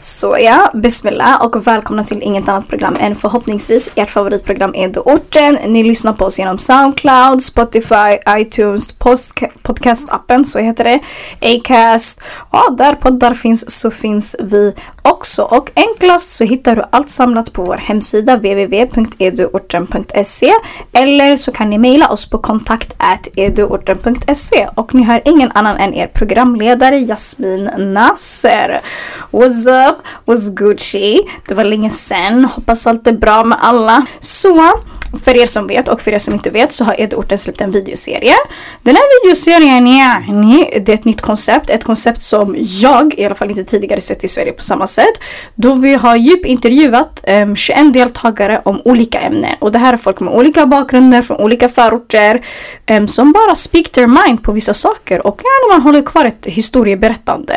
Så ja, bismillah och välkomna till inget annat program än förhoppningsvis ert favoritprogram Edo Orten. Ni lyssnar på oss genom Soundcloud, Spotify, iTunes, podcastappen, så heter det, Acast. Ja, där poddar finns så finns vi också. Och enklast så hittar du allt samlat på vår hemsida www.eduorten.se eller så kan ni mejla oss på kontakt eduorten.se och ni har ingen annan än er programledare Jasmin Nasser. What's up? What's Gucci? Det var länge sen. Hoppas allt är bra med alla. Så för er som vet och för er som inte vet så har Edorten släppt en videoserie. Den här videoserien, ja, det är ett nytt koncept. Ett koncept som jag i alla fall inte tidigare sett i Sverige på samma sätt. Då vi har djupintervjuat ehm, um, 21 deltagare om olika ämnen. Och det här är folk med olika bakgrunder från olika förorter. Um, som bara speak their mind på vissa saker. Och ja, man håller kvar ett historieberättande.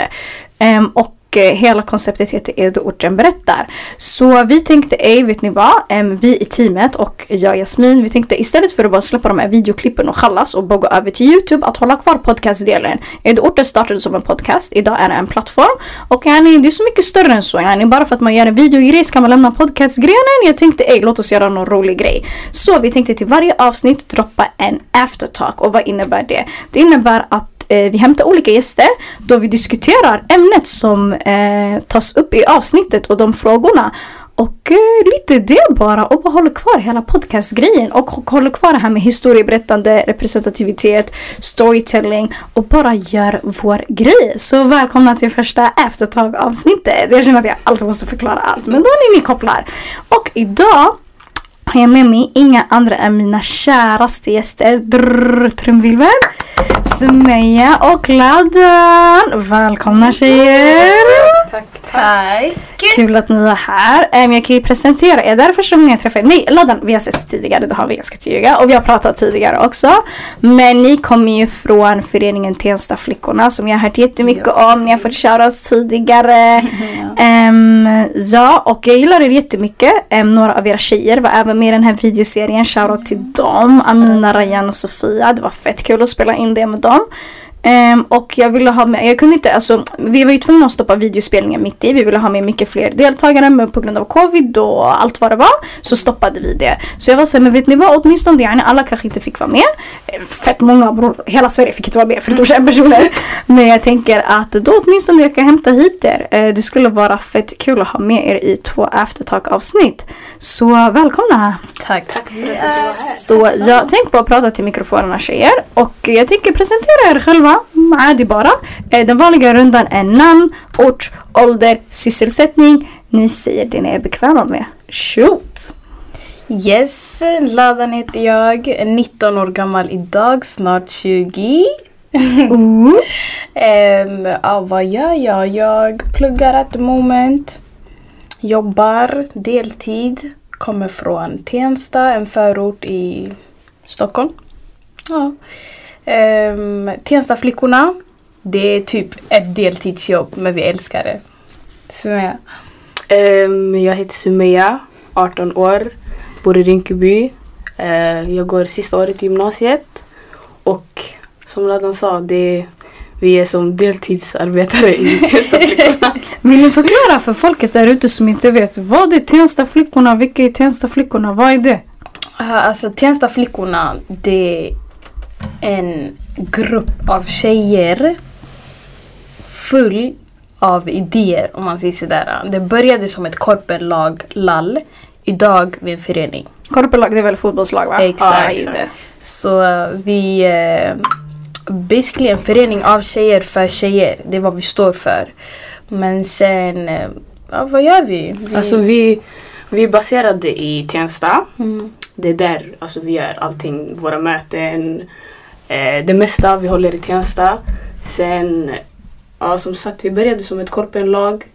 Um, och Eh, hela konceptet heter Edo orten berättar. Så vi tänkte, ej vet ni vad? vi i teamet och jag Jasmin, vi tänkte istället för att bara släppa de här videoklippen och kallas och bara gå över till Youtube att hålla kvar podcastdelen. Edo orten startade som en podcast, idag är det en plattform. Och yani, det är så mycket större än så. Yani, bara för att man gör en videogrej ska man lämna podcastgrenen. Jag tänkte, ej låt oss göra någon rolig grej. Så vi tänkte till varje avsnitt droppa en aftertalk. Och vad innebär det? Det innebär att eh, vi hämtar olika gäster då vi diskuterar ämnet som eh, tas upp i avsnittet och de frågorna. Och eh, lite det bara och bara håller kvar hela podcastgrejen och håller kvar det här med historieberättande, representativitet, storytelling och bara gör vår grej. Så välkomna till första eftertag avsnittet. Jag känner att jag alltid måste förklara allt men då är ni kopplar. Och idag har jag med mig inga andra än mina käraste gäster. Drrr, trumvirvel. Sumeja och Laddan. Välkomna tjejer! Tack, tack. Kul att ni är här. Um, jag kan ju presentera er. Det här är första gången jag träffar er. Nej, Laddan, vi har sett tidigare. Det har vi ganska tidigare. Och vi har pratat tidigare också. Men ni kommer ju från föreningen Tensta flickorna som jag har hört jättemycket ja. om. Ni har fått shoutouts tidigare. ja. Um, ja, och jag gillar er jättemycket. Um, några av era tjejer var även med i den här videoserien. Shoutout till dem. Amina, Rayan och Sofia. Det var fett kul att spela in det med dem. Um, och jag ville ha med, jag kunde inte, alltså vi var ju tvungna att stoppa videospelningen mitt i. Vi ville ha med mycket fler deltagare men på grund av covid och allt vad det var så stoppade vi det. Så jag var såhär, men vet ni vad? Åtminstone yani, alla kanske inte fick vara med. Fett många bror, hela Sverige fick inte vara med förutom 21 personer. Men jag tänker att då åtminstone jag kan hämta hit er. Uh, det skulle vara fett kul att ha med er i två aftertalk avsnitt. Så välkomna! Tack! Tack Så jag tänker bara prata till mikrofonerna tjejer och jag tänker presentera er själva själva, عادي bara. Eh, den vanliga rundan är namn, ort, ålder, sysselsättning. Ni säger det ni är bekväma med. Shoot! Yes, Ladan heter jag. 19 år gammal idag, snart 20. um, ja, vad gör jag? Jag pluggar at the moment. Jobbar deltid. Kommer från Tensta, en förort i Stockholm. Ja. Um, Tenstaflickorna, det är typ ett deltidsjobb men vi älskar det. Sumeya? Um, jag heter Sumeya, 18 år, bor i Rinkeby. Uh, jag går sista året i gymnasiet. Och som Ladan sa, det vi är som deltidsarbetare i Tenstaflickorna. Vill ni förklara för folket där ute som inte vet, vad är Tenstaflickorna? Vilka är Tenstaflickorna? Vad är det? Uh, alltså Tenstaflickorna, det en grupp av tjejer full av idéer om man säger sådär. Det började som ett korpenlag, LAL. Idag vi en förening. Korpenlag det är väl fotbollslag va? Exakt. Ah, Så uh, vi uh, basically en förening av tjejer för tjejer. Det är vad vi står för. Men sen, uh, ja, vad gör vi? vi... Alltså vi, vi är baserade i Tensta. Mm. Det är där alltså, vi gör allting, våra möten, Eh, det mesta vi håller i Tensta. Sen, ja som sagt, vi började som ett korpenlag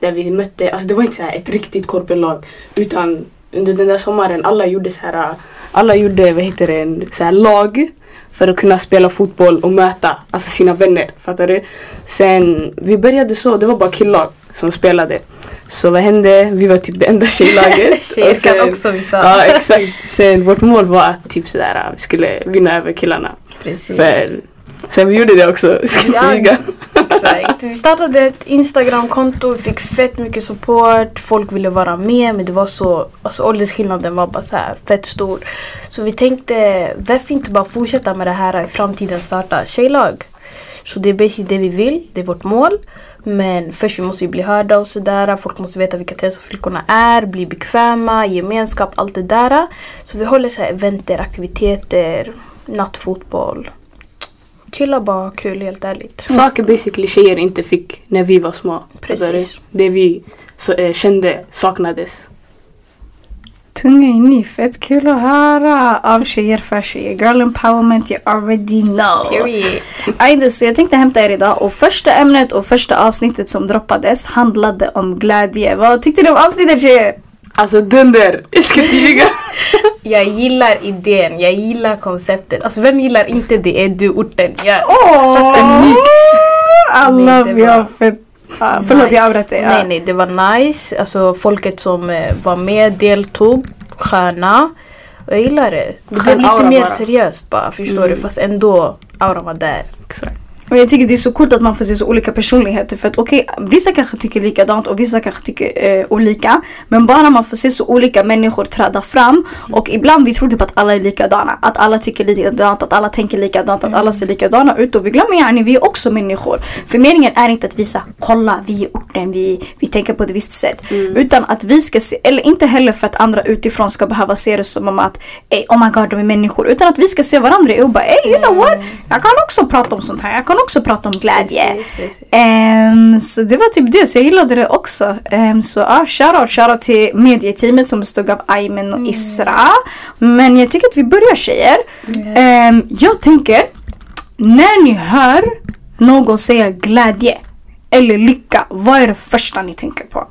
där vi mötte, alltså det var inte så ett riktigt korpenlag utan under den där sommaren alla gjorde så här, alla gjorde vad heter det, en så här lag för att kunna spela fotboll och möta alltså sina vänner. Fattar du? Sen vi började så, det var bara killag som spelade. Så vad hände? Vi var typ det enda tjejlaget. Tjejer kan också vissa. Ja exakt. Sen vårt mål var att typ sådär, vi skulle vinna över killarna. Precis. För Sen vi gjorde det också, ska inte Ja. ljuga. Exakt. Vi startade ett Instagramkonto, vi fick fett mycket support, folk ville vara med men det var så, alltså åldersskillnaden var bara så här fett stor. Så vi tänkte, varför inte bara fortsätta med det här i framtiden, starta tjejlag? Så det är basically det vi vill, det är vårt mål. Men först vi måste ju bli hörda och sådär, folk måste veta vilka Tensta-flickorna är, bli bekväma, gemenskap, allt det där. Så vi håller så här eventer, aktiviteter, nattfotboll. Chilla bara, kul helt ärligt. Saker basically tjejer inte fick när vi var små. Precis. Alltså, Det vi så, eh, kände saknades. Tunga in i, fett kul att höra av tjejer för tjejer. Girl empowerment, you already know. Period. Ajde, så jag tänkte hämta er idag och första ämnet och första avsnittet som droppades handlade om glädje. Vad tyckte ni om avsnittet tjejer? Alltså dunder! Jag ska inte ljuga. Jag gillar idén, jag gillar konceptet. Alltså vem gillar inte det? Är du orten? Jag Åh! unikt. I Nej, love det you. var Fett. Ah, förlåt jag avbröt dig. Ja. Nej nej, det var nice. Alltså folket som eh, var med, deltog, sköna. Jag gillar det. Det blev lite mer bara. seriöst bara, förstår Mm. du? Fast ändå, auran var där. Exakt. Och jag tycker det är så coolt att man får se så olika personligheter för att okej, vissa kanske tycker likadant och vissa kanske tycker eh, olika. Men bara man får se så olika människor träda fram och ibland vi tror typ att alla är likadana. Att alla tycker likadant, att alla tänker likadant, att alla ser likadana ut och vi glömmer gärna vi är också människor. För meningen är inte att visa, kolla vi är orten, vi, vi tänker på ett visst sätt. Utan att vi ska se, eller inte heller för att andra utifrån ska behöva se det som om att ey, oh my god de är människor. Utan att vi ska se varandra och bara ey you know what, jag kan också prata om sånt här, jag kan också prata om glädje. Precis, precis. Ehm, så det var typ det, så jag gillade det också. Um, så ja, shoutout, shoutout till medieteamet som bestod av Aymen och Isra. Men jag tycker att vi börjar tjejer. Ehm, jag tänker, när ni hör någon säga glädje eller lycka, vad är det första ni tänker på?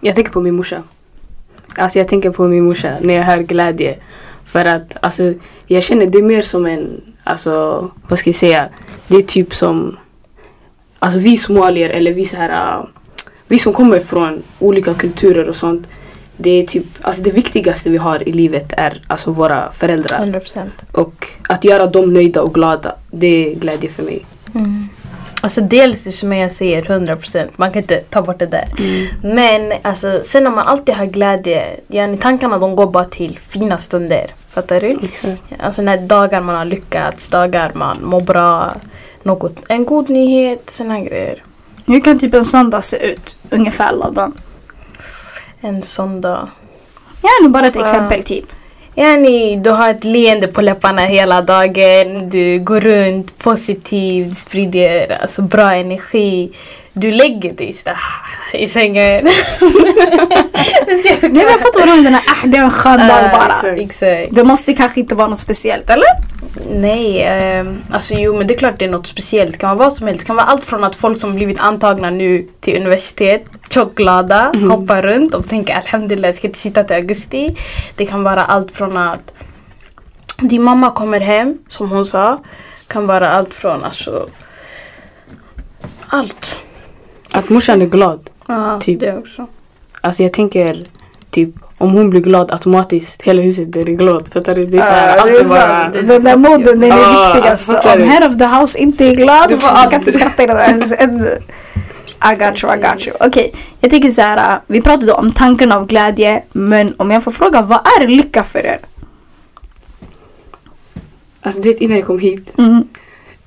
Jag tänker på min morsa. Alltså jag tänker på min morsa när jag hör glädje. För att alltså, jag känner det mer som en, alltså vad ska jag säga, det är typ som, alltså vi somalier eller vi så här, äh, vi som kommer från olika kulturer och sånt. Det är typ, alltså det viktigaste vi har i livet är alltså våra föräldrar. 100%. Och att göra dem nöjda och glada, det är glädje för mig. Alltså dels det som jag säger 100% man kan inte ta bort det där. Men alltså, sen när man alltid har glädje, yani, tankarna de går bara till fina stunder. Fattar du? Exakt. Alltså när dagar man har lyckats, dagar man mår bra, något, en god nyhet, här grejer. Hur kan typ en söndag se ut? Ungefär Ladan. En sån dag. Ja, nu bara ett Ja. exempel typ. Yani, du har ett leende på läpparna hela dagen, du går runt positiv, du sprider alltså, bra energi. Du lägger dig sådär i sängen. Nej men jag fattar vad du menar, ah, det är en skön dag bara. exakt. Det måste kanske inte vara något speciellt eller? Nej, ehm, alltså jo men det är klart det är något speciellt. Det kan vara vad som helst. Det kan vara allt från att folk som blivit antagna nu till universitet, tjockglada, hoppar runt och tänker alhamdulillah jag ska inte sitta till augusti. Det kan vara allt från att din mamma kommer hem, som hon sa. kan vara allt från alltså allt. Att morsan är glad. Ja, Typ. det också. Alltså jag tänker typ om hon blir glad automatiskt hela huset är glad. Fattar du? Det är såhär, allt är bara... Den där moden den är viktig alltså, Om du? head of the house inte är glad Det var så kan inte skratta i det där huset. I got you, I got you. Okej, jag tänker så här. Vi pratade om tanken av glädje. Men om jag får fråga, vad är lycka för er? Alltså du vet innan jag kom hit. Mm.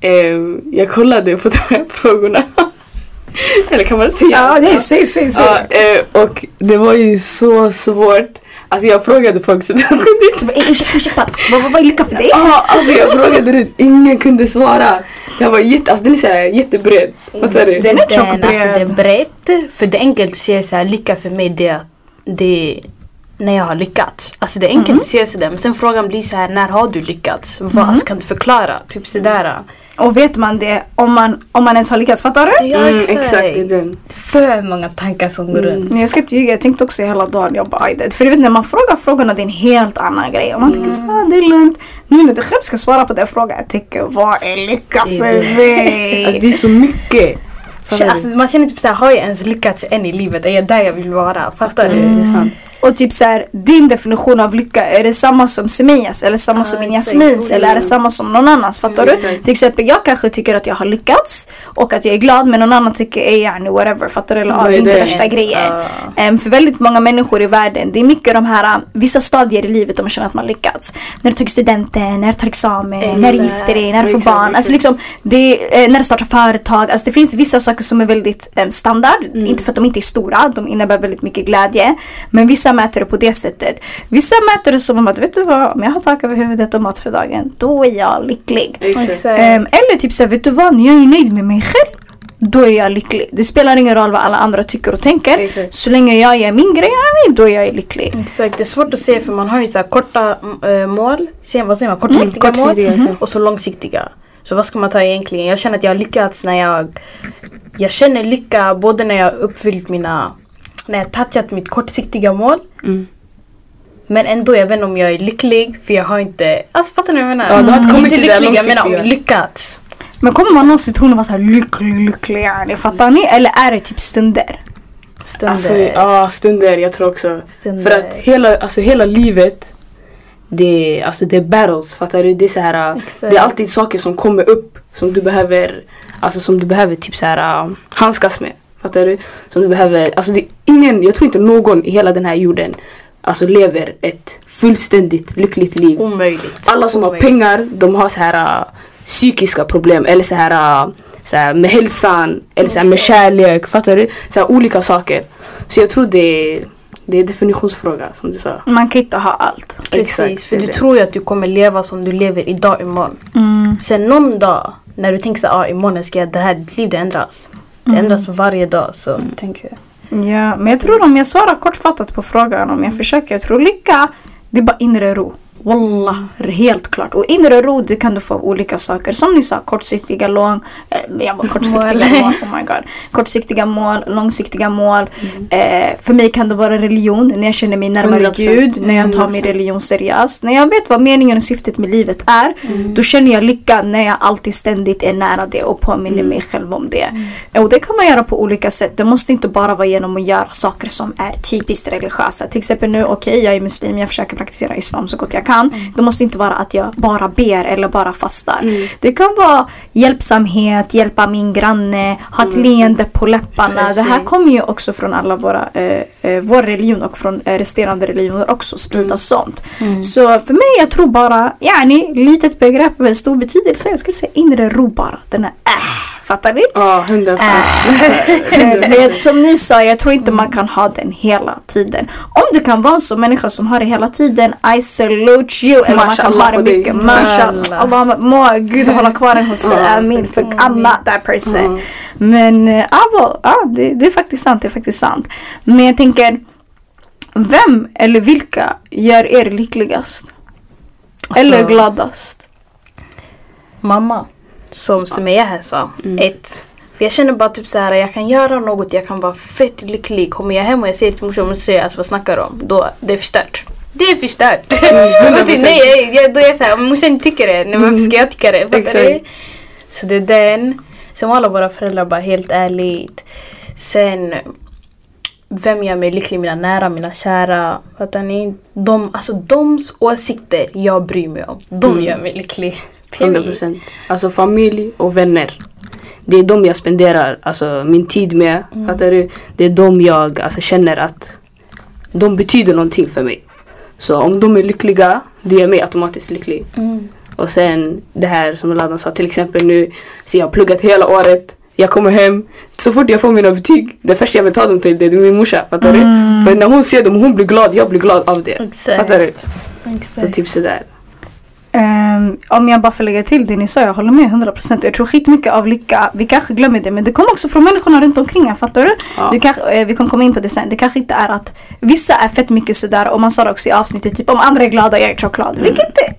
ehm, jag kollade på de här frågorna. Eller kan man säga? Ja, nej, säg, säg, säg. Ja, eh, och det var ju så svårt. Alltså jag frågade folk så "Ey, Ursäkta, ursäkta. Vad, vad, vad är lycka för dig? Ja, alltså jag frågade det, ingen kunde svara. Jag var jätte, alltså den är såhär jättebred. Fattar du? Den är tjock Den, alltså, det är bred. brett. För det är enkelt att säga så här, lycka för mig det, det är när jag har lyckats. Alltså det är enkelt att säga sådär men sen frågan blir så här, när har du lyckats? Vad alltså, kan du förklara? Typ sådär. Och vet man det om man, om man ens har lyckats? Fattar du? Ja Mm, exakt. exakt, det är den. För många tankar som går runt. Nej, jag ska inte ljuga, jag tänkte också hela dagen, jag bara "Aj, det." För du vet när man frågar frågorna det är en helt annan grej. Och man tänker så här, det är lugnt. Nu när du själv ska svara på den frågan, jag tänker vad är lycka för det. Alltså mig? det är så mycket. Alltså, man känner typ såhär, har jag ens lyckats än i livet? Är jag där jag vill vara? Fattar du? Det är sant. Och typ så här, din definition av lycka, är det samma som Sumias eller samma Ja, som min exakt. Jasmins eller är det samma som någon annans? Fattar Mm, du? exakt. Till exempel jag kanske tycker att jag har lyckats och att jag är glad men någon annan tycker är yani whatever. Fattar du? Eller, Vad det är inte värsta grejen. Ja. Em, för väldigt många människor i världen, det är mycket de här, um, vissa stadier i livet man känner att man lyckats. När du tar studenten, när du tar examen, när du Exakt. gifter dig, när du får Exakt, barn. Alltså exakt. liksom, det, eh, när du startar företag. Alltså det finns vissa saker som är väldigt em, standard. Mm. Inte för att de inte är stora, de innebär väldigt mycket glädje. Men vissa mäter det på det sättet. Vissa mäter det som att, vet du vad, om jag har tak över huvudet och mat för dagen, då är jag lycklig. Ehm, eller typ såhär, vet du vad, när jag är nöjd med mig själv, då är jag lycklig. Det spelar ingen roll vad alla andra tycker och tänker. Exakt. Så länge jag gör min grej, då är jag lycklig. Exakt, det är svårt att se för man har ju så här korta äh, mål, vad säger man, kortsiktiga, kortsiktiga, mål exakt. och så långsiktiga. Så vad ska man ta egentligen? Jag känner att jag har lyckats när jag Jag känner lycka både när jag har uppfyllt mina När jag touchat mitt kortsiktiga mål Mm. Men ändå, jag vet inte om jag är lycklig för jag har inte Alltså fattar ni vad jag menar? Ja, du har inte kommit inte till det lycklig, jag menar om lyckats. Men kommer man någonsin tro att vara såhär lycklig, lycklig yani, fattar ni? Eller är det typ stunder? Stunder. Alltså, ja, stunder. Jag tror också. Stunder. För att hela, alltså, hela livet, det, är- alltså, det är battles. Fattar du? Det är, så här, Exakt. det är alltid saker som kommer upp som du behöver, alltså, som du behöver typ, så här, äh, handskas med. Fattar du? Som du behöver, alltså, det är ingen, jag tror inte någon i hela den här jorden alltså, lever ett fullständigt lyckligt liv. Omöjligt. Alla som har Omöjligt. pengar, de har så här äh, psykiska problem eller så här, äh, så här med hälsan eller så här med kärlek. Fattar du? Så här olika saker. Så jag tror det är, det är definitionsfråga som du sa. Man kan inte ha allt. Precis, Exakt, för du det. tror ju att du kommer leva som du lever idag imorgon. Mm. Sen någon dag när du tänker så ah, imorgon ska jag, det här, ditt liv det ändras. Det ändras varje dag så tänker jag. Ja, men jag tror om jag svarar kortfattat på frågan, om jag försöker, jag tror lycka, det är bara inre ro. Wallah, helt klart. Och inre ro det kan du få av olika saker. Som ni sa, kortsiktiga lång, eh, jag bara, kortsiktiga Mål. mål. Oh my god. Kortsiktiga mål, långsiktiga mål. Eh, för mig kan det vara religion, när jag känner mig närmare 100%. Gud, när jag tar min 100%. religion seriöst. När jag vet vad meningen och syftet med livet är, då känner jag lycka när jag alltid ständigt är nära det och påminner mig själv om det. Och det kan man göra på olika sätt. Det måste inte bara vara genom att göra saker som är typiskt religiösa. Till exempel nu, okej jag är muslim, jag försöker praktisera islam så gott jag kan. Det måste inte vara att jag bara ber eller bara fastar. Mm. Det kan vara hjälpsamhet, hjälpa min granne, ha ett leende på läpparna. Det här Precis. kommer ju också från alla våra, eh, eh, vår religion och från eh, resterande religioner också sprida sånt. Så för mig, jag tror bara, yani, litet begrepp med stor betydelse. Jag skulle säga inre ro bara. Den är äh, fattar ni? Ja, hundra Eh, Men som ni sa, jag tror inte man kan ha den hela tiden. Om du kan vara en sån människa som har det hela tiden, I salute you. Eller man kan ha det mycket. Mashallah. Mashallah. Allah, må Gud hålla kvar den hos dig. Amin. För I'm not that person. Men eh, ja, det, det är faktiskt sant. Det är faktiskt sant. Men jag tänker, vem eller vilka gör er lyckligast? Eller Alltså- gladast? Mamma, som Sumaya här sa, ett. För jag känner bara typ så här, jag kan göra något, jag kan vara fett lycklig. Kommer jag hem och jag säger till morsan, morsan säger alltså vad snackar du om? Då, det är förstört. Det är förstört. Gå till- nej, jag, då är jag såhär, morsan tycker det, nej, varför ska jag tycka det? Exakt. Så det är den. Sen var alla våra föräldrar bara helt ärligt. Sen vem gör mig lycklig? Mina nära, mina kära. Fattar ni? De, alltså doms åsikter jag bryr mig om. De Mm. gör mig lycklig. Period. procent. Alltså familj och vänner. Det är de jag spenderar alltså, min tid med. Fattar du? Det är de jag alltså, känner att de betyder någonting för mig. Så om de är lyckliga, det gör mig automatiskt lycklig. Mm. Och sen det här som Ladan sa, till exempel nu, så jag har pluggat hela året. Jag kommer hem, så fort jag får mina betyg, det första jag vill ta dem till det är min morsa. Fattar du? För när hon ser dem, hon blir glad, jag blir glad av det. Exakt. Fattar du? Så Exakt. typ sådär. Ehm, om jag bara får lägga till det ni sa, jag håller med 100%. Jag tror skitmycket av lycka, vi kanske glömmer det, men det kommer också från människorna runt omkring en, fattar du? Ja. du kanske, eh, vi kommer komma in på det sen. Det kanske inte är att vissa är fett mycket sådär och man sa det också i avsnittet, typ om andra är glada, jag är choklad. Vilket är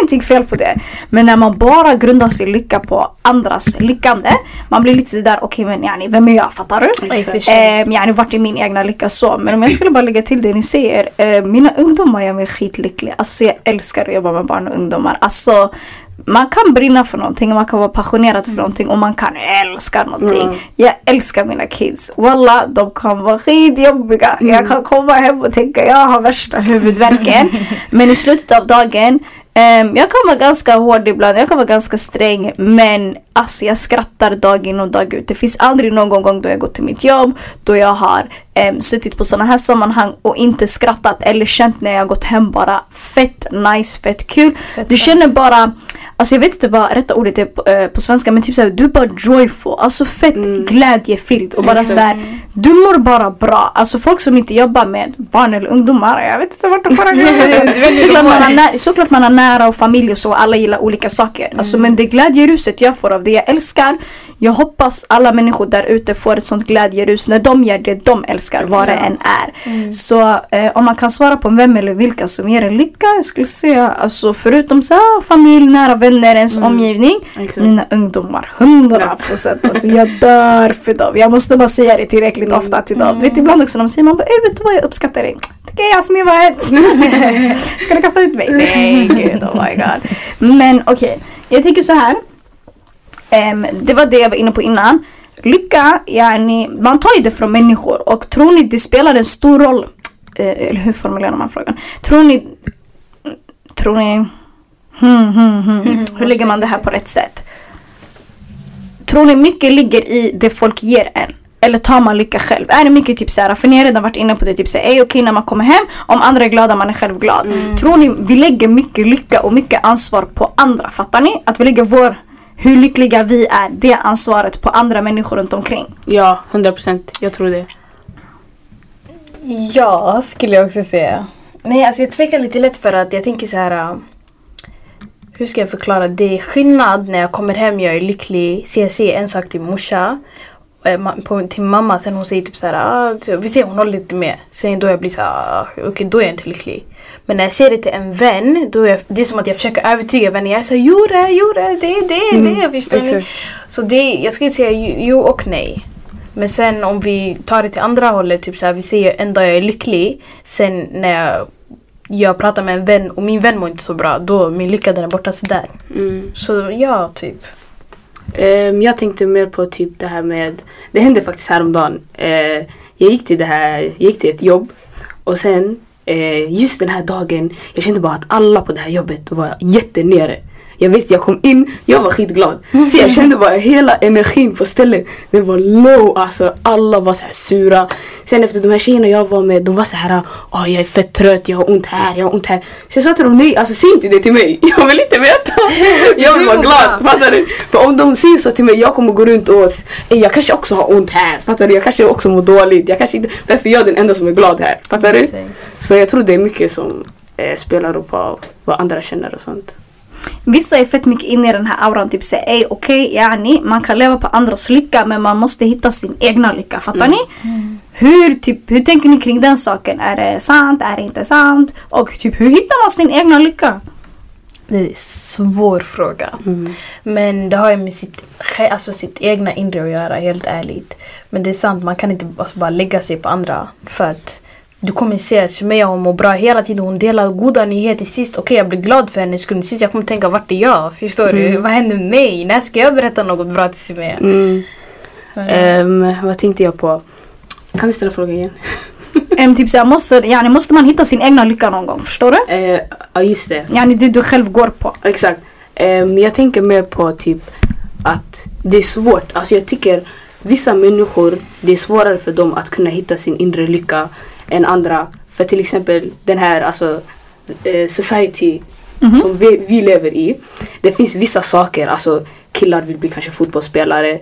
ingenting fel på det. Men när man bara grundar sin lycka på andras lyckande, man blir lite sådär, okej men yani, vem är jag? Fattar du? Oj, för Exakt. sig. Eh, yani, vart är min egna lycka så? Men om jag skulle bara lägga till det ni säger. Eh, mina ungdomar gör mig skitlycklig. Alltså jag älskar att jobba med barn och ungdomar. Alltså man kan brinna för någonting, man kan vara passionerad för någonting och man kan älska någonting. Mm. Jag älskar mina kids. Walla, de kan vara skitjobbiga. Jag kan komma hem och tänka jag har värsta huvudvärken. Men i slutet av dagen Ehm, jag kan vara ganska hård ibland, jag kan vara ganska sträng men alltså jag skrattar dag in och dag ut. Det finns aldrig någon gång då jag går till mitt jobb då jag har um, suttit på sådana här sammanhang och inte skrattat eller känt när jag gått hem bara fett nice, fett kul. Fett du känner bara, alltså jag vet inte vad rätta ordet är på, eh, på svenska men typ såhär du är bara joyful, alltså fett Mm. glädjefylld och bara Exakt. såhär du mår bara bra. Alltså folk som inte jobbar med barn eller ungdomar, jag vet inte vart de får Såklart man, såklart man har nära och familj och så, alla gillar olika saker. Alltså, men det glädjeruset jag får av det jag älskar, jag hoppas alla människor där ute får ett sånt glädjerus när de gör det de älskar, vad det än är. Så eh, om man kan svara på vem eller vilka som ger en lycka, jag skulle säga alltså förutom så här, familj, nära vänner, ens omgivning, Exakt. mina ungdomar, 100 procent. Alltså, jag dör för dem. Jag måste bara säga det tillräckligt ofta till dem. Vet, ibland också när de säger man bara, "Ey, vet du vad jag uppskattar dig? Tycker jag Jasmin var ett. Ska du kasta ut mig? Nej gud, oh my god. Men okej, jag tänker så här. Ehm, det var det jag var inne på innan. Lycka, yani, man tar ju det från människor och tror ni det spelar en stor roll? Eh, eller hur formulerar man frågan? Tror ni... Tror ni... Hmm, hmm, hmm. Hur lägger man det här på rätt sätt? Tror ni mycket ligger i det folk ger en? Eller tar man lycka själv? Är det mycket typ såhär, för ni har redan varit inne på det, typ såhär, är okej när man kommer hem, om andra är glada man är själv glad. Tror ni vi lägger mycket lycka och mycket ansvar på andra? Fattar ni? Att vi lägger vår, hur lyckliga vi är, det ansvaret på andra människor runt omkring. Ja, 100 procent. Jag tror det. Ja, skulle jag också säga. Nej, alltså jag tvekar lite lätt för att jag tänker så här. Hur ska jag förklara? Det är skillnad när jag kommer hem, jag är lycklig, säger en sak till morsa. eh, På, till mamma, sen hon säger typ så här, ah, så vi ser hon håller lite med. Sen då jag blir så här, ah, okej då är jag inte lycklig. Men när jag säger det till en vän, då är jag, det är som att jag försöker övertyga vännen. Jag är såhär, jo det, jo det, det, det, det, förstår ni? Så det, jag skulle säga jo, och nej. Men sen om vi tar det till andra hållet, typ så här, vi säger en dag jag är lycklig, sen när jag, jag pratar med en vän och min vän mår inte så bra, då min lycka den är borta sådär. Mm. Så ja, typ. Ehm, jag tänkte mer på typ det här med, det hände faktiskt häromdagen. Uh, jag gick till det här, jag gick till ett jobb och sen eh, just den här dagen, jag kände bara att alla på det här jobbet var jättenere. Jag vet, jag kom in, jag var skitglad. Så jag kände bara hela energin på stället, den var low alltså. Alla var så här sura. Sen efter de här tjejerna jag var med, de var så här, åh jag är fett trött, jag har ont här, jag har ont här. Så jag sa till dem, nej alltså säg inte det till mig. Jag vill inte veta. Jag vill vara glad, fattar du? För om de säger så till mig, jag kommer gå runt och "Ey, jag kanske också har ont här. Fattar du? Jag kanske också mår dåligt. Jag kanske inte, därför är jag den enda som är glad här. Fattar du? Så jag tror det är mycket som eh, spelar upp på vad andra känner och sånt. Vissa är fett mycket inne i den här auran, typ säger ey okej, yani, man kan leva på andras lycka men man måste hitta sin egna lycka, fattar ni? Hur, typ, hur tänker ni kring den saken? Är det sant? Är det inte sant? Och typ hur hittar man sin egna lycka? Det är en svår fråga. Men det har ju med sitt, alltså sitt egna inre att göra, helt ärligt. Men det är sant, man kan inte alltså bara lägga sig på andra. För att du kommer se att Sumaya hon mår bra hela tiden. Hon delar goda nyheter sist. Okej jag blir glad för hennes skull. Sist jag kommer tänka vart är jag? Förstår du? Vad händer med mig? När ska jag berätta något bra till Sumaya? Mm. Ehm, vad tänkte jag på? Kan du ställa frågan igen? Em, typ såhär, måste, yani, måste man hitta sin egna lycka någon gång? Förstår du? Eh, Ja just det. Yani det du själv går på. Exakt. Ehm, jag tänker mer på typ att det är svårt. Alltså jag tycker vissa människor, det är svårare för dem att kunna hitta sin inre lycka än andra. För till exempel den här alltså, eh, society som vi, vi lever i. Det finns vissa saker, alltså killar vill bli kanske fotbollsspelare,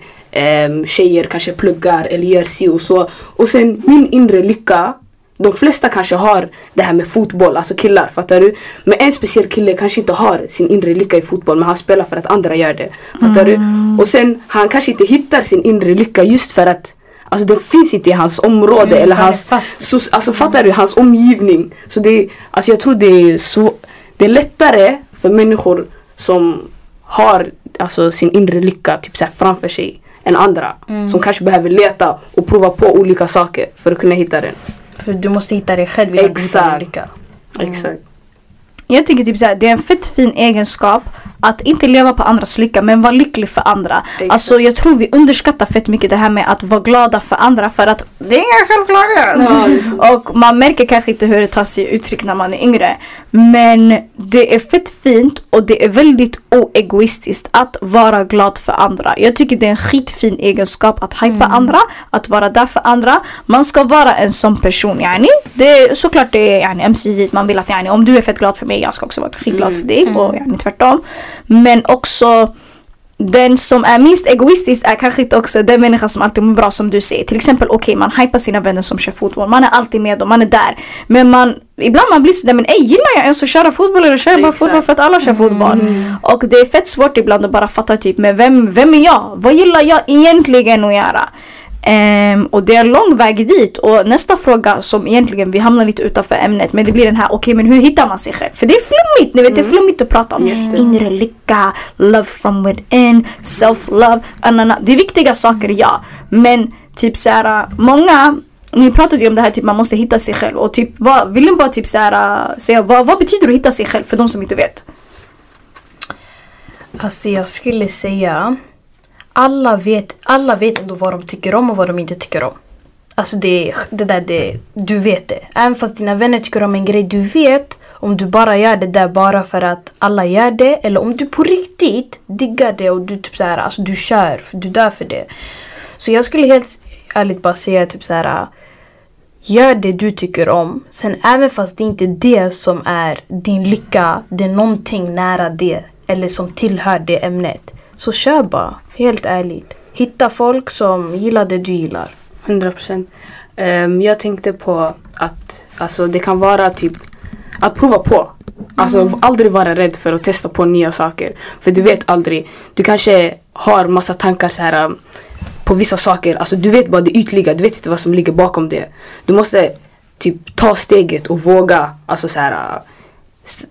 um, tjejer kanske pluggar eller gör si och så. Och sen min inre lycka de flesta kanske har det här med fotboll, alltså killar, fattar du? Men en speciell kille kanske inte har sin inre lycka i fotboll men han spelar för att andra gör det. Fattar du? Och sen han kanske inte hittar sin inre lycka just för att Alltså det finns inte i hans område Mm, eller hans... Så, alltså fattar du? Hans omgivning. Så det alltså jag tror det är så... Det är lättare för människor som har alltså sin inre lycka typ så framför sig än andra. Mm. Som kanske behöver leta och prova på olika saker för att kunna hitta den. För du måste hitta dig själv innan du hittar din Exakt. lycka. Exakt. Jag tycker typ såhär, det är en fett fin egenskap att inte leva på andras lycka men vara lycklig för andra. Exakt. Alltså jag tror vi underskattar fett mycket det här med att vara glada för andra för att det är ingen självklarhet. och man märker kanske inte hur det tar sig uttryck när man är yngre. Men det är fett fint och det är väldigt oegoistiskt att vara glad för andra. Jag tycker det är en skitfin egenskap att hypa andra, att vara där för andra. Man ska vara en sån person yani. Det är såklart det är yani, ömsesidigt, man vill att yani, om du är fett glad för mig, jag ska också vara skitglad för dig och yani, tvärtom. Men också den som är minst egoistisk är kanske inte också den människa som alltid mår bra som du säger. Till exempel okej man hypar sina vänner som kör fotboll. Man är alltid med dem, man är där. Men man, ibland man blir sådär men ej gillar jag ens att köra fotboll eller kör jag bara fotboll för att alla kör fotboll? Och det är fett svårt ibland att bara fatta typ men vem, vem är jag? Vad gillar jag egentligen att göra? Ehm, och det är en lång väg dit. Och nästa fråga som egentligen vi hamnar lite utanför ämnet men det blir den här okej men hur hittar man sig själv? För det är flummigt, ni vet det är flummigt att prata om. Inre lycka, love from within, self-love, anana. Det är viktiga saker ja. Men typ såhär många ni pratade ju om det här typ man måste hitta sig själv. Och typ vad, vill ni bara typ såhär säga vad, vad betyder det att hitta sig själv för de som inte vet? Alltså jag skulle säga alla vet, alla vet ändå vad de tycker om och vad de inte tycker om. Alltså det, det där, det, du vet det. Även fast dina vänner tycker om en grej, du vet om du bara gör det där bara för att alla gör det eller om du på riktigt diggar det och du typ så här, alltså du kör, för du dör för det. Så jag skulle helt ärligt bara säga typ så här. Gör det du tycker om. Sen även fast det inte är det som är din lycka, det är någonting nära det eller som tillhör det ämnet. Så kör bara, helt ärligt. Hitta folk som gillar det du gillar. 100 procent. Ehm, jag tänkte på att alltså, det kan vara typ att prova på. Alltså aldrig vara rädd för att testa på nya saker. För du vet aldrig. Du kanske har massa tankar så här um, på vissa saker. Alltså du vet bara det ytliga. Du vet inte vad som ligger bakom det. Du måste typ ta steget och våga. Alltså så här uh,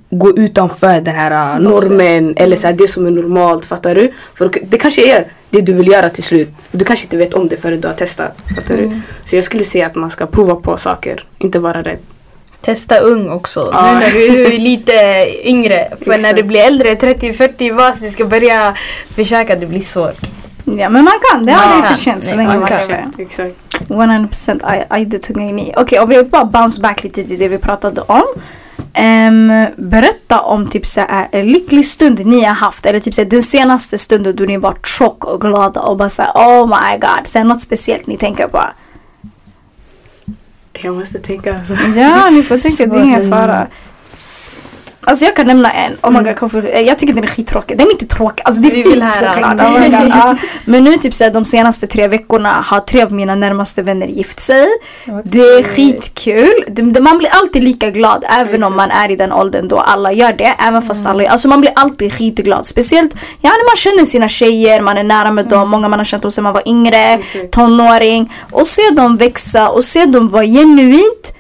gå utanför den här uh, normen eller så här, det som är normalt. Fattar du? För det kanske är det du vill göra till slut. Du kanske inte vet om det förrän du har testat. Fattar du? Så jag skulle säga att man ska prova på saker. Inte vara rädd. Testa ung också. Ja. Nu när du är lite yngre. För när du blir äldre, 30-40 vad du ska börja försöka, det blir svårt. Ja men man kan, det det kan. för sent så länge man man kan. Exakt. 100% aj, aj det tunga i. Okej, och vi bara bounce back lite till det vi pratade om. Ehm, berätta om typ så här, en lycklig stund ni har haft eller typ så här, den senaste stunden då ni var tjock och glada och bara såhär oh my god, sen något speciellt ni tänker på. Jag måste tänka alltså. Ja, ni får tänka, det är ingen fara. Alltså jag kan nämna en. Oh my god, varför- jag tycker den är skittråkig. Den är inte tråkig, alltså det är Vi fint såklart. Oh ja. Men nu typ såhär de senaste tre veckorna har tre av mina närmaste vänner gift sig. Det är skitkul. Det, man blir alltid lika glad även om man är i den åldern då alla gör det. Även fast alla Alltså man blir alltid skitglad. Speciellt ja, när man känner sina tjejer, man är nära med dem. Många man har känt dem sedan man var yngre, tonåring. Och se dem växa och se dem vara genuint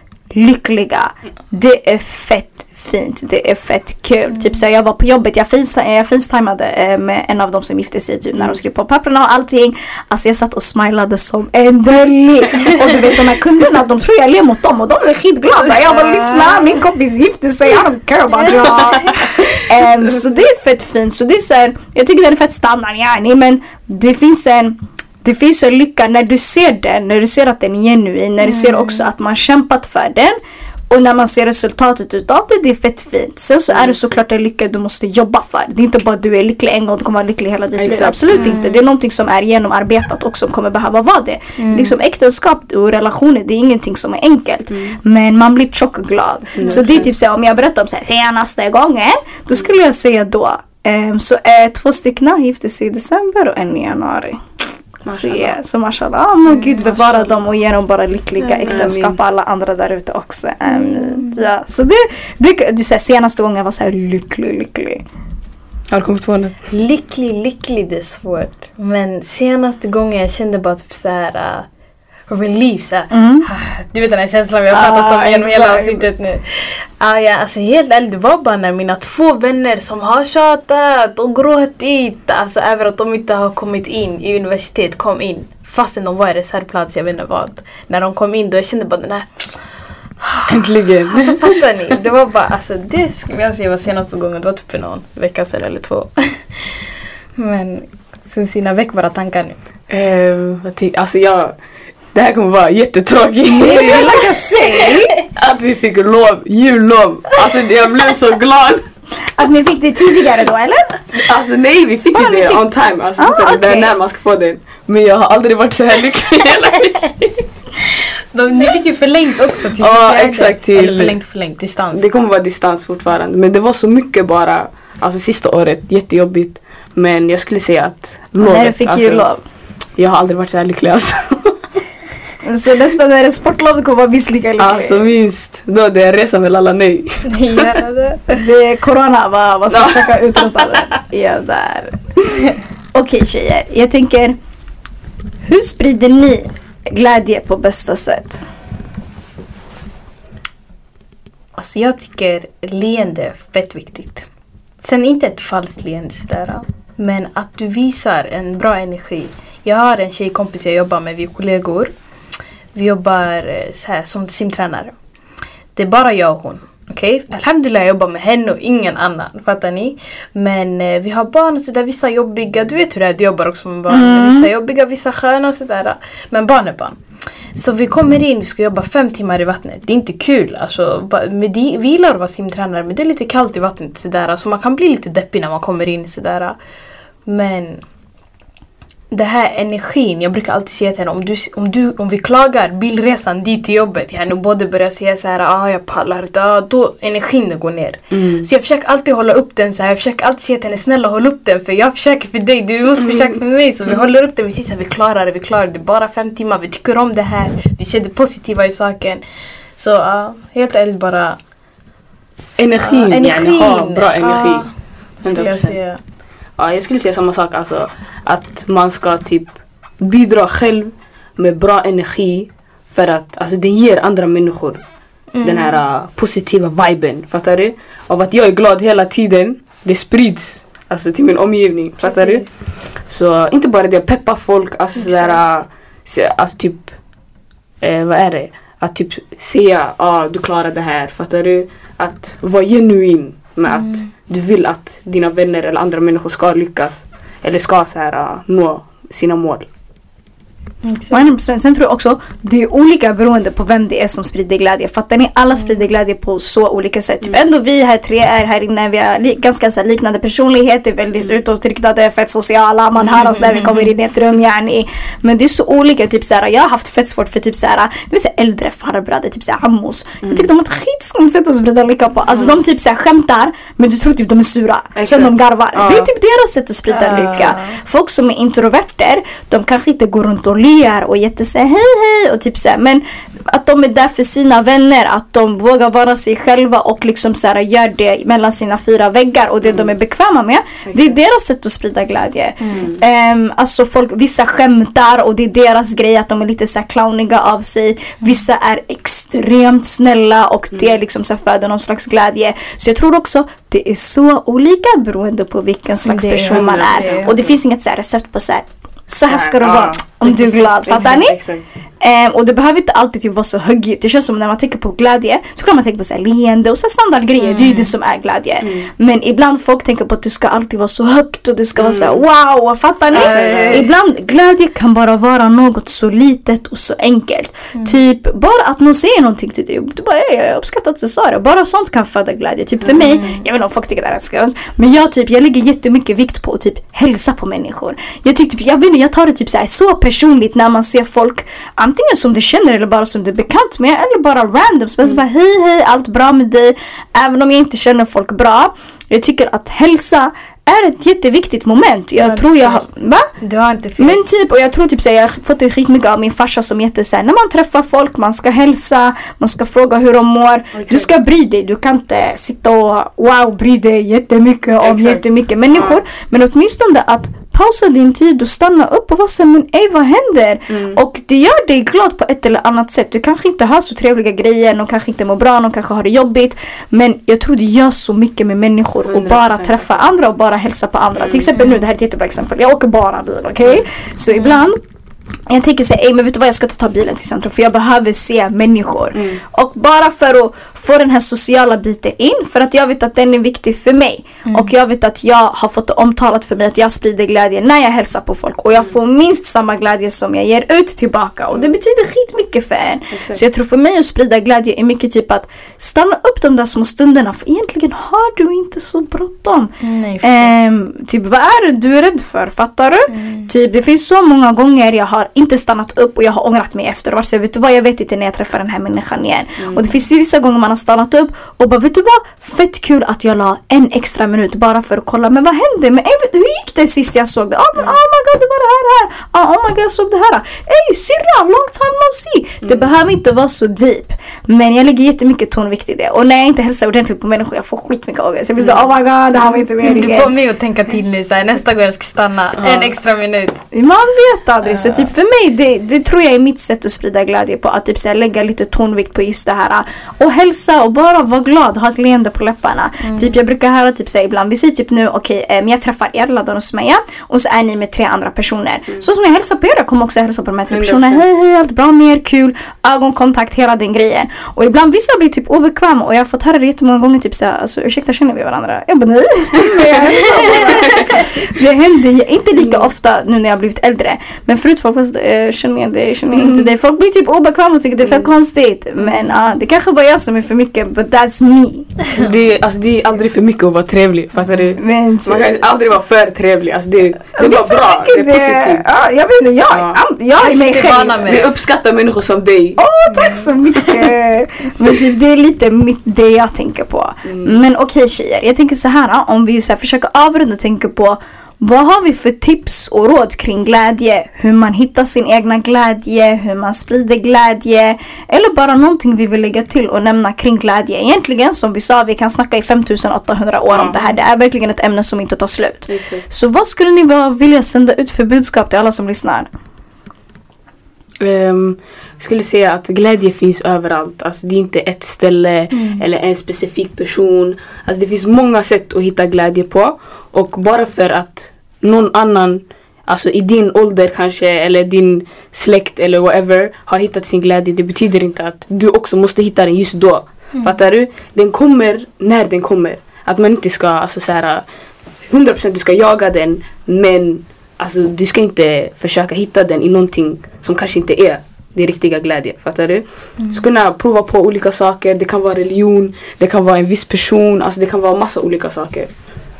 lyckliga. Det är fett fint, det är fett kul. Typ såhär, jag var på jobbet, jag, finsta- jag facetimade eh, med en av dem som gifte sig typ när de skrev på papperna och allting. Alltså jag satt och smilade som en belly. Och du vet de här kunderna, de tror jag ler mot dem och de är skitglada. Jag bara lyssna, min kompis gifte sig, I don't care about you. um, så det är fett fint. Så det är så här, jag tycker den är fett standard yani men det finns en det finns en lycka när du ser den, när du ser att den är genuin, när du ser också att man kämpat för den och när man ser resultatet utav det, det är fett fint. Sen så är det såklart en lycka du måste jobba för. Det är inte bara att du är lycklig en gång och du kommer vara lycklig hela ditt liv. Absolut inte. Det är någonting som är genomarbetat och som kommer behöva vara det. Liksom äktenskap och relationer, det är ingenting som är enkelt. Men man blir tjock och glad. Så det är typ såhär, om jag berättar om senaste gången, då skulle jag säga då. ehm, så är två stycken gifte sig i december och en i januari. Så, Mashallah. yeah, så mashallah, oh, må Gud bevara dem och ge dem bara lyckliga Amin. äktenskap och alla andra där ute också. Amin. Ja, så det, det, det så här, senaste gången var så här lycklig, lycklig. Har du kommit på något? Lycklig, lycklig, det är svårt. Men senaste gången jag kände bara typ såhär uh, relief. Så här. Du vet den här känslan vi har pratat om Ah, genom hela avsnittet nu. Ah, ja, alltså helt ärligt, det var bara när mina två vänner som har tjatat och gråtit, alltså över att de inte har kommit in i universitet, kom in. Fastän de var i reservplats, jag vet inte vad. När de kom in då jag kände bara den här Äntligen! Alltså fattar ni? Det var bara, alltså det skulle jag säga var senaste gången, det var typ för någon vecka sedan eller två. Men så sina väck bara tankar nu. Ty- alltså jag, det här kommer vara jättetråkigt. Att vi fick lov, jullov. Alltså jag blev så glad. Att ni fick det tidigare då eller? Alltså nej vi fick ju det fick- on time. Alltså, Ah, du? det är när man ska få den. Men jag har aldrig varit så här lycklig hela. De, ni fick ju förlängt också till Ja, 24. exakt, till- Eller förlängt förlängt, distans. Det kommer vara distans fortfarande. Men det var så mycket bara, alltså sista året, jättejobbigt. Men jag skulle säga att lovet, När du fick alltså, jullov. Jag har aldrig varit så här lycklig alltså. Så nästa när det är sportlov kommer vara minst lika lycklig. Alltså minst. Då det är resa med alla nej. ja, det. Det är corona, vad, vad ska försöka utrota det? Ja, där. Okej tjejer, jag tänker hur sprider ni glädje på bästa sätt? Alltså jag tycker leende är fett viktigt. Sen inte ett falskt leende sådär. Men att du visar en bra energi. Jag har en tjejkompis jag jobbar med, vi är kollegor. Vi jobbar eh, så här som simtränare. Det är bara jag och hon. Okej? Alhamdulillah jag jobbar med henne och ingen annan. Fattar ni? Men eh, vi har barn och sådär, vissa jobbiga. Du vet hur det är, du jobbar också med barn. Vissa jobbiga, vissa sköna och sådär. Men barn är barn. Så vi kommer in, vi ska jobba fem timmar i vattnet. Det är inte kul. Alltså, men det, vi gillar att vara simtränare men det är lite kallt i vattnet sådär. Alltså man kan bli lite deppig när man kommer in sådär. Men det här energin, jag brukar alltid säga till henne om, du, om, du, om vi klagar bilresan dit till jobbet, jag nu både börjar säga så här, ah, jag pallar inte, ah, då energin går ner. Så jag försöker alltid hålla upp den så här, jag försöker alltid säga till henne, snälla håll upp den för jag försöker för dig, du måste försöka för mig. Så vi håller upp den, vi säger så här, vi klarar det, vi klarar det, bara fem timmar, vi tycker om det här, vi ser det positiva i saken. Så ja, helt ärligt bara Energin, Ja, yani, ha bra energi. jag 100%. Ja, jag skulle säga samma sak. Alltså, att man ska typ bidra själv med bra energi för att alltså, den ger andra människor den här uh, positiva viben. Fattar du? Av att jag är glad hela tiden, det sprids alltså, till min omgivning. Fattar du? Precis. Så inte bara det, peppa folk, alltså sådär, uh, se- alltså typ, eh, vad är det? Att typ säga, ja ah, du klarar det här, fattar du? Att vara genuin med att du vill att dina vänner eller andra människor ska lyckas. Eller ska så här, uh, nå sina mål. 100%. Sen tror jag också det är olika beroende på vem det är som sprider glädje. Fattar ni? Alla sprider glädje på så olika sätt. Typ ändå vi här tre är här inne, vi har ganska så liknande personligheter, väldigt utåtriktade, fett sociala. Man hör oss när vi kommer in i ett rum yani. Men det är så olika. Typ så här, jag har haft fett svårt för typ så här, så här, äldre farbröder, typ så här, ammos. Jag tycker de har ett skitskumt sätt att sprida lycka på. Alltså de typ så här, skämtar men du tror typ de är sura. Sen de garvar. Det är typ deras sätt att sprida Ah. lycka. Folk som är introverter, de kanske inte går runt och ler och jättesäger hej hej och typ såhär men att de är där för sina vänner, att de vågar vara sig själva och liksom såhär gör det mellan sina fyra väggar och det de är bekväma med. Det är deras sätt att sprida glädje. Um, alltså folk, vissa skämtar och det är deras grej att de är lite såhär clowniga av sig. Vissa är extremt snälla och det liksom så här föder någon slags glädje. Så jag tror också det är så olika beroende på vilken slags person man är. 100%. Och det finns inget så här recept på så här. Så här ska Ehm, och det behöver inte alltid typ vara så högljutt. Det känns som när man tänker på glädje så kan man tänka på så här leende och så standardgrejer. Det är ju det som är glädje. Men ibland folk tänker på att det ska alltid vara så högt och det ska vara så här wow, fattar ni? Mm. Ibland glädje kan bara vara något så litet och så enkelt. Typ bara att någon säger någonting till dig. Du bara "Ey, jag uppskattar att du sa det. Bara sånt kan föda glädje. Typ för mig, jag vet inte om folk tycker det här är skumt. Men jag typ, jag lägger jättemycket vikt på att typ hälsa på människor. Jag tycker typ, jag vet inte, jag tar det typ så, här, så personligt när man ser folk antingen som du känner eller bara som du är bekant med eller bara random. Så bara hej hej, allt bra med dig? Även om jag inte känner folk bra. Jag tycker att hälsa är ett jätteviktigt moment. Jag Ja, tror jag har, va? Du har inte fel. Men typ, och jag tror typ så jag har fått det skitmycket av min farsa som jätte så här, när man träffar folk, man ska hälsa, man ska fråga hur de mår. Du ska bry dig, du kan inte sitta och wow bry dig jättemycket om Exakt. jättemycket människor. Men åtminstone att pausa din tid och stanna upp och vara såhär, men ej vad händer? Och det gör dig glad på ett eller annat sätt. Du kanske inte har så trevliga grejer, någon kanske inte mår bra, någon kanske har det jobbigt. Men jag tror det gör så mycket med människor och bara 100%. träffa andra och bara hälsa på andra. Till exempel nu, det här är ett jättebra exempel. Jag åker bara bil, okej? Så ibland jag tänker säga, ey men vet du vad jag ska ta bilen till centrum för jag behöver se människor. Mm. Och bara för att få den här sociala biten in, för att jag vet att den är viktig för mig. Och jag vet att jag har fått omtalat för mig att jag sprider glädje när jag hälsar på folk. Och jag får minst samma glädje som jag ger ut tillbaka. Och det betyder skitmycket för en. Exakt. Så jag tror för mig att sprida glädje är mycket typ att stanna upp de där små stunderna. För egentligen har du inte så bråttom. Nej, Ehm, typ vad är det du är rädd för? Fattar du? Typ det finns så många gånger jag har inte stannat upp och jag har ångrat mig efteråt. Så jag vet du vad, jag vet inte när jag träffar den här människan igen. Och det finns vissa gånger man har stannat upp och bara vet du vad? Fett kul att jag la en extra minut bara för att kolla. Men vad hände? Men, hur gick det sist jag såg det? Oh, men, oh my god det var det här, här. Ah, oh my god jag såg det här. Ey syrra, long time no see. Det behöver inte vara så deep. Men jag lägger jättemycket tonvikt i det. Och när jag inte hälsar ordentligt på människor jag får skitmycket ångest. Jag blir så oh my god det här var inte Du meningen. får mig att tänka till nu såhär, nästa gång jag ska stanna, en extra minut. Man vet aldrig. Så typ för mig, det, det tror jag är mitt sätt att sprida glädje på. Att typ så här, lägga lite tonvikt på just det här. Och hälsa och bara vara glad, ha ett leende på läpparna. Typ jag brukar höra typ säga ibland, vi säger typ nu okej, okay, jag träffar er, Ladon och Smeja. Och så är ni med tre andra personer. Så som jag hälsar på er, jag kommer också hälsa på de här tre 100%. personerna. Hej hej, allt bra med er? Kul. Ögonkontakt, hela den grejen. Och ibland vissa blir typ obekväma och jag har fått höra det jättemånga gånger typ såhär, alltså ursäkta känner vi varandra? Jag bara nej. Det händer inte lika ofta nu när jag har blivit äldre. Men förut folk så, eh, känner jag dig, känner jag inte dig. Folk blir typ obekväma och tycker det är fett konstigt. Men ja, det kanske bara jag som är för mycket, but that's me. Det, är- alltså, det är aldrig för mycket att vara trevlig. Fattar du? Men Man kan aldrig vara för trevlig. Alltså, det, det är bara bra. Det är positivt. Ja, jag vet inte, jag, Ja. jag är mig själv. Vi det. uppskattar människor som dig. Åh, tack så mycket! Men typ, det är lite mitt, det jag tänker på. Men okej tjejer, jag tänker så här om vi så här försöker avrunda och tänka på vad har vi för tips och råd kring glädje? Hur man hittar sin egna glädje, hur man sprider glädje eller bara någonting vi vill lägga till och nämna kring glädje. Egentligen som vi sa, vi kan snacka i 5800 år om det här. Det är verkligen ett ämne som inte tar slut. Så vad skulle ni vilja sända ut för budskap till alla som lyssnar? Um, skulle säga att glädje finns överallt. Alltså det är inte ett ställe eller en specifik person. Alltså det finns många sätt att hitta glädje på. Och bara för att någon annan, alltså i din ålder kanske eller din släkt eller whatever har hittat sin glädje. Det betyder inte att du också måste hitta den just då. Fattar du? Den kommer när den kommer. Att man inte ska alltså så här 100% du ska jaga den men alltså, du ska inte försöka hitta den i någonting som kanske inte är din riktiga glädje. Fattar du? Du ska kunna prova på olika saker. Det kan vara religion, det kan vara en viss person, alltså det kan vara massa olika saker.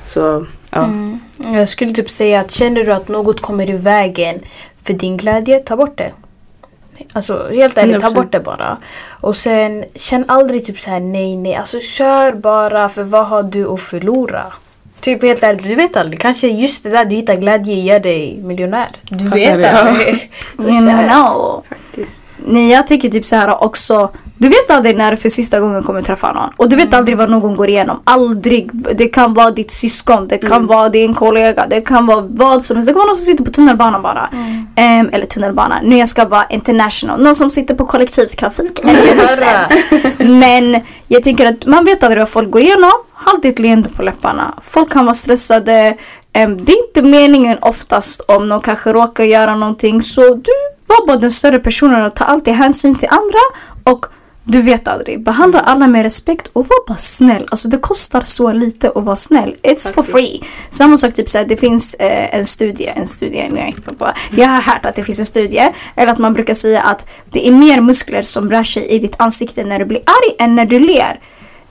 Så ja. Mm. Jag skulle typ säga att känner du att något kommer i vägen för din glädje, ta bort det. Alltså helt ärligt, ta 100%. bort det bara. Och sen känn aldrig typ så här nej nej. Alltså kör bara för vad har du att förlora? Typ helt ärligt, du vet aldrig. Kanske just det där du hittar glädje i gör dig miljonär. Du Fattar vet det, ja. aldrig. Så You know. Faktiskt. Nej jag tycker typ så här också Du vet aldrig när du för sista gången kommer träffa någon. Och du vet aldrig vad någon går igenom. Aldrig. Det kan vara ditt syskon Det kan vara din kollega Det kan vara vad som helst. Det kan vara någon som sitter på tunnelbanan bara. Ehm, Eller tunnelbana. Nu jag ska vara international. Någon som sitter på kollektivtrafik Eller bussen. Men jag tänker att man vet aldrig vad folk går igenom. Ha alltid ett leende på läpparna. Folk kan vara stressade. Ehm, Det är inte meningen oftast om någon kanske råkar göra någonting. Så du var bara den större personen och ta alltid hänsyn till andra och du vet aldrig. Behandla alla med respekt och var bara snäll. Alltså det kostar så lite att vara snäll. It's for free. Samma sak typ såhär, det finns eh, en studie, en studie, nej. Jag har hört att det finns en studie, eller att man brukar säga att det är mer muskler som rör sig i ditt ansikte när du blir arg än när du ler.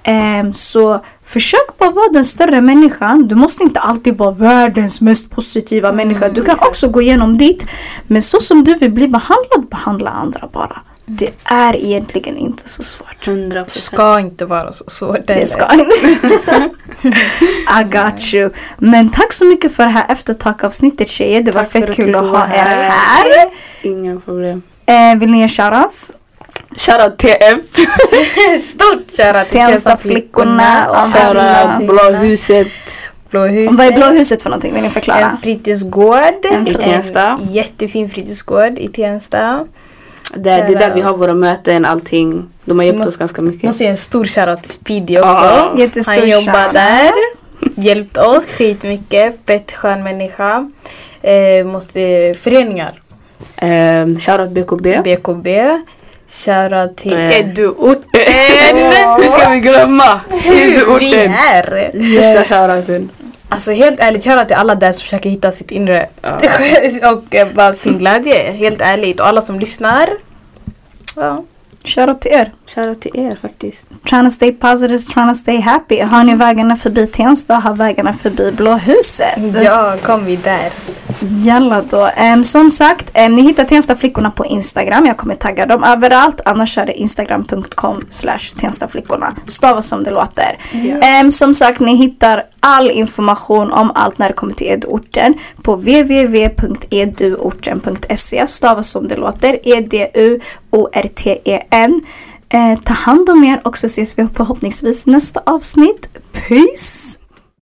Ehm, så försök bara vara den större människan. Du måste inte alltid vara världens mest positiva människa. Du kan också gå igenom ditt. Men så som du vill bli behandlad, behandla andra bara. Det är egentligen inte så svårt. 100%. Det ska inte vara så svårt. Det ska I got you. Men tack så mycket för det här eftertakavsnittet tjejer. Det var Tack för fett att kul att får ha er här. här. Inga problem. Eh, vill ni ge shoutouts? Shoutout TF, Stort shoutout till Tenstaflickorna och shoutout alla. Blå huset Blåhuset. Vad är Blå huset för någonting? Vill ni förklara? En fritidsgård. En i Tensta. En jättefin fritidsgård i Tensta. Det är där vi har våra möten, allting. De har hjälpt Må- oss ganska mycket. Måste ge en stor shoutout till Speedy också. Ja. Jättestor Han jobbar shoutout. där. Hjälpt oss skitmycket. Fett skön människa. Eh, måste, föreningar. Um, shoutout BKB. BKB. Shoutout till Eh. Eduorten. Hur ska vi glömma? Vi Eduorten. är! Största shoutouten. Alltså helt ärligt, shoutout till alla där som försöker hitta sitt inre. Ja. och eh, bara sin glädje. Helt ärligt. Och alla som lyssnar. Ja. Shoutout till er. Shoutout till er faktiskt. Trying to stay positive, trying to stay happy. Har ni vägarna förbi Tensta, har vägarna förbi Blåhuset. Ja, kom vi där. Jalla då. Em, som sagt, em, ni hittar Tensta flickorna på Instagram. Jag kommer tagga dem överallt. Annars är det instagram.com slash tenstaflickorna. Stavas som det låter. Em, som sagt, ni hittar all information om allt när det kommer till Eduorten på www.eduorten.se. Stavas som det låter. E-D-U-O-R-T-E-N. Eh, ta hand om er och så ses vi förhoppningsvis nästa avsnitt. Peace!